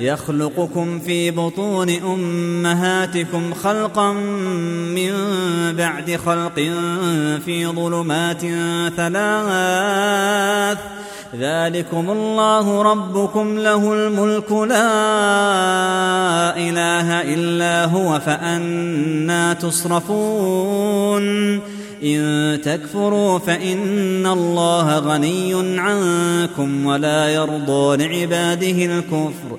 يخلقكم في بطون أمهاتكم خلقا من بعد خلق في ظلمات ثلاث. ذلكم الله ربكم له الملك لا إله إلا هو فأنا تصرفون. إن تكفروا فإن الله غني عنكم ولا يرضى لعباده الكفر.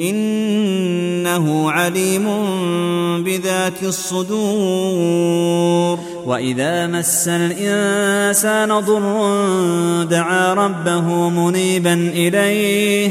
إنه عليم بذات الصدور. وإذا مس الإنسان ضر دعا ربه منيبا إليه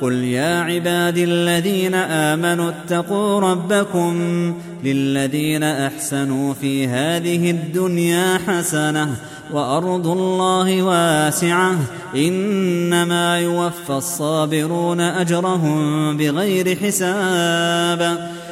قل يا عبادي الذين آمنوا اتقوا ربكم للذين أحسنوا في هذه الدنيا حسنة وأرض الله واسعة إنما يوفى الصابرون أجرهم بغير حساب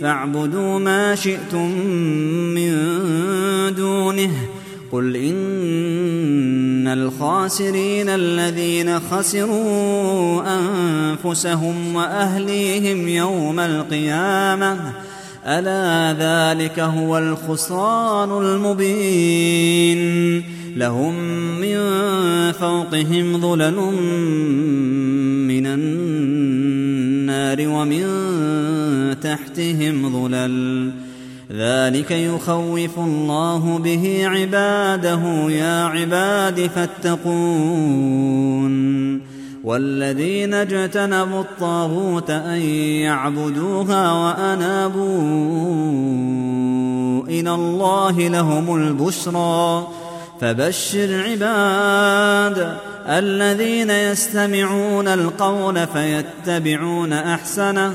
فاعبدوا ما شئتم من دونه. قل إن الخاسرين الذين خسروا أنفسهم وأهليهم يوم القيامة. ألا ذلك هو الخسران المبين. لهم من فوقهم ظلل من النار ومن تحتهم ظلل. ذلك يخوف الله به عباده يا عباد فاتقون. والذين اجتنبوا الطاغوت أن يعبدوها وأنابوا إلى الله لهم البشرى. فبشر عباد الذين يستمعون القول فيتبعون أحسنه.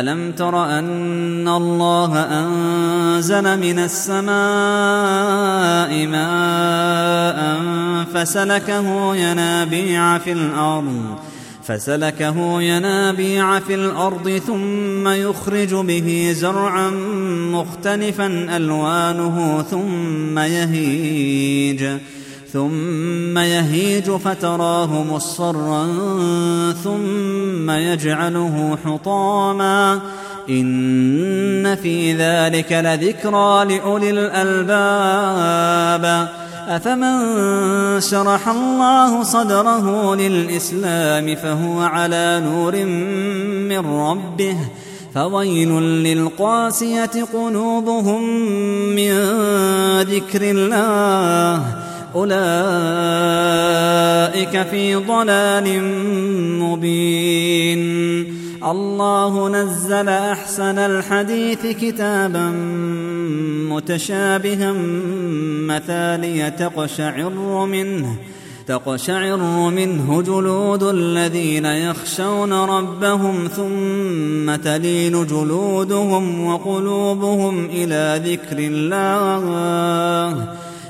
ألم تر أن الله أنزل من السماء ماء فسلكه ينابيع في الأرض فسلكه ينابيع في الأرض ثم يخرج به زرعا مختلفا ألوانه ثم يهيج. ثم يهيج فتراه مصفرا ثم يجعله حطاما إن في ذلك لذكرى لأولي الألباب. أفمن شرح الله صدره للإسلام فهو على نور من ربه فويل للقاسية قلوبهم من ذكر الله أولئك في ضلال مبين. الله نزل أحسن الحديث كتابا متشابها مثانية تقشعر منه تقشعر منه جلود الذين يخشون ربهم ثم تلين جلودهم وقلوبهم إلى ذكر الله.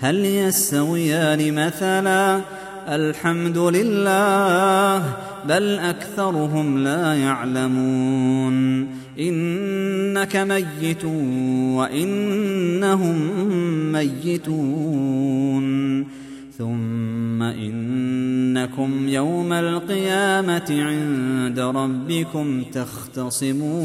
هل يستويان مثلا؟ الحمد لله بل أكثرهم لا يعلمون. إنك ميت وإنهم ميتون. ثم إنكم يوم القيامة عند ربكم تختصمون.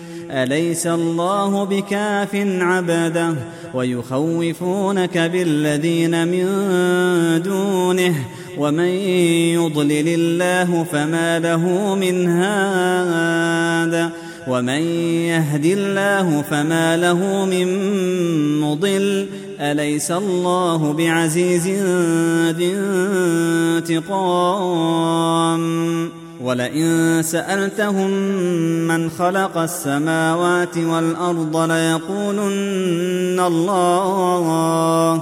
أليس الله بكاف عبده ويخوفونك بالذين من دونه ومن يضلل الله فما له من هاد ومن يهد الله فما له من مضل أليس الله بعزيز ذي انتقام ولئن سألتهم من خلق السماوات والأرض ليقولن الله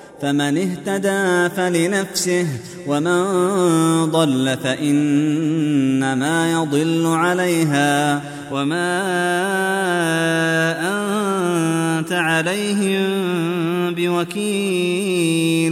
فمن اهتدى فلنفسه ومن ضل فإنما يضل عليها وما أنت عليهم بوكيل.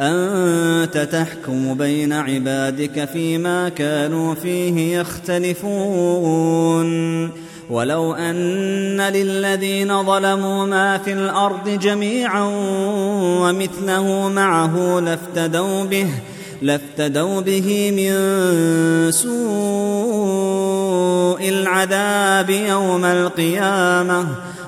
أنت تحكم بين عبادك فيما كانوا فيه يختلفون. ولو أن للذين ظلموا ما في الأرض جميعا ومثله معه لافتدوا به لافتدوا به من سوء العذاب يوم القيامة.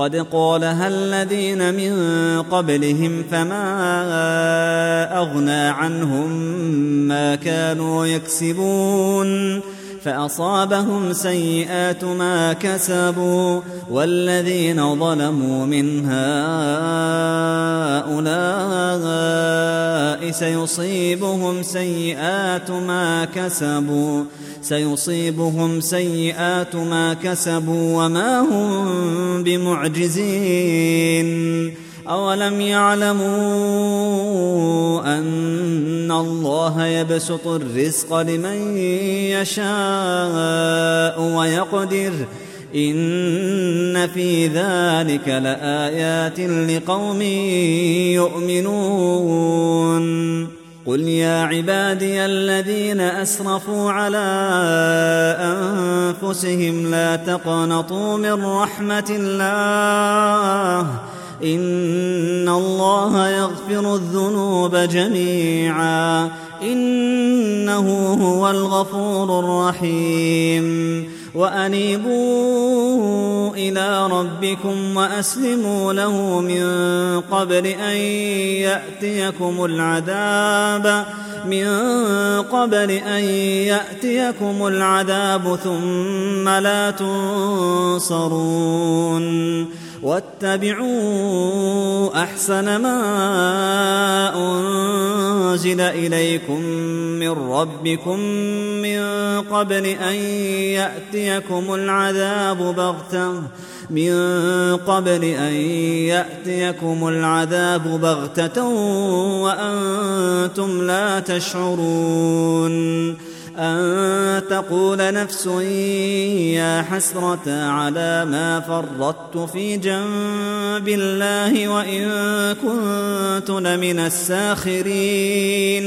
قد قالها الذين من قبلهم فما أغنى عنهم ما كانوا يكسبون فأصابهم سيئات ما كسبوا والذين ظلموا من هؤلاء سيصيبهم سيئات ما كسبوا سيصيبهم سيئات ما كسبوا وما هم بمعجزين أولم يعلموا أن الله يبسط الرزق لمن يشاء ويقدر إن في ذلك لآيات لقوم يؤمنون قل يا عبادي الذين أسرفوا على أنفسهم لا تقنطوا من رحمة الله إن الله يغفر الذنوب جميعا. إنه هو الغفور الرحيم. وأنيبوا إلى ربكم وأسلموا له من قبل أن يأتيكم العذاب من قبل أن يأتيكم العذاب ثم لا تنصرون. واتبعوا أحسن ما أنزل إليكم من ربكم من قبل أن يأتيكم العذاب بغتة. من قبل أن يأتيكم العذاب بغتة وأنتم لا تشعرون. أن تقول نفس يا حسرة على ما فرطت في جنب الله وإن كنت لمن الساخرين.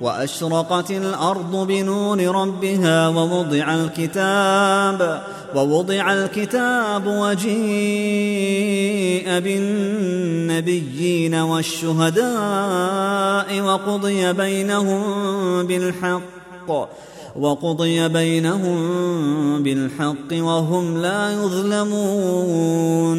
وأشرقت الأرض بنور ربها ووضع الكتاب ووضع الكتاب وجيء بالنبيين والشهداء وقضي بينهم بالحق وقضي بينهم بالحق وهم لا يظلمون.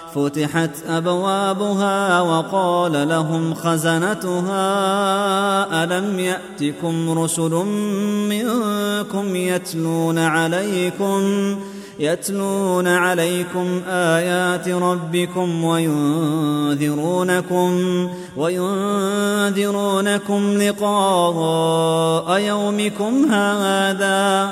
فتحت أبوابها وقال لهم خزنتها ألم يأتكم رسل منكم يتلون عليكم يتلون عليكم آيات ربكم وينذرونكم وينذرونكم لقاء يومكم هذا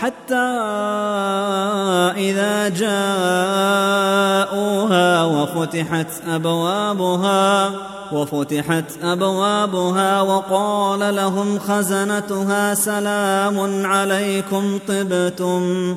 حتى إذا جاءوها وفتحت أبوابها وفتحت أبوابها وقال لهم خزنتها سلام عليكم طبتم.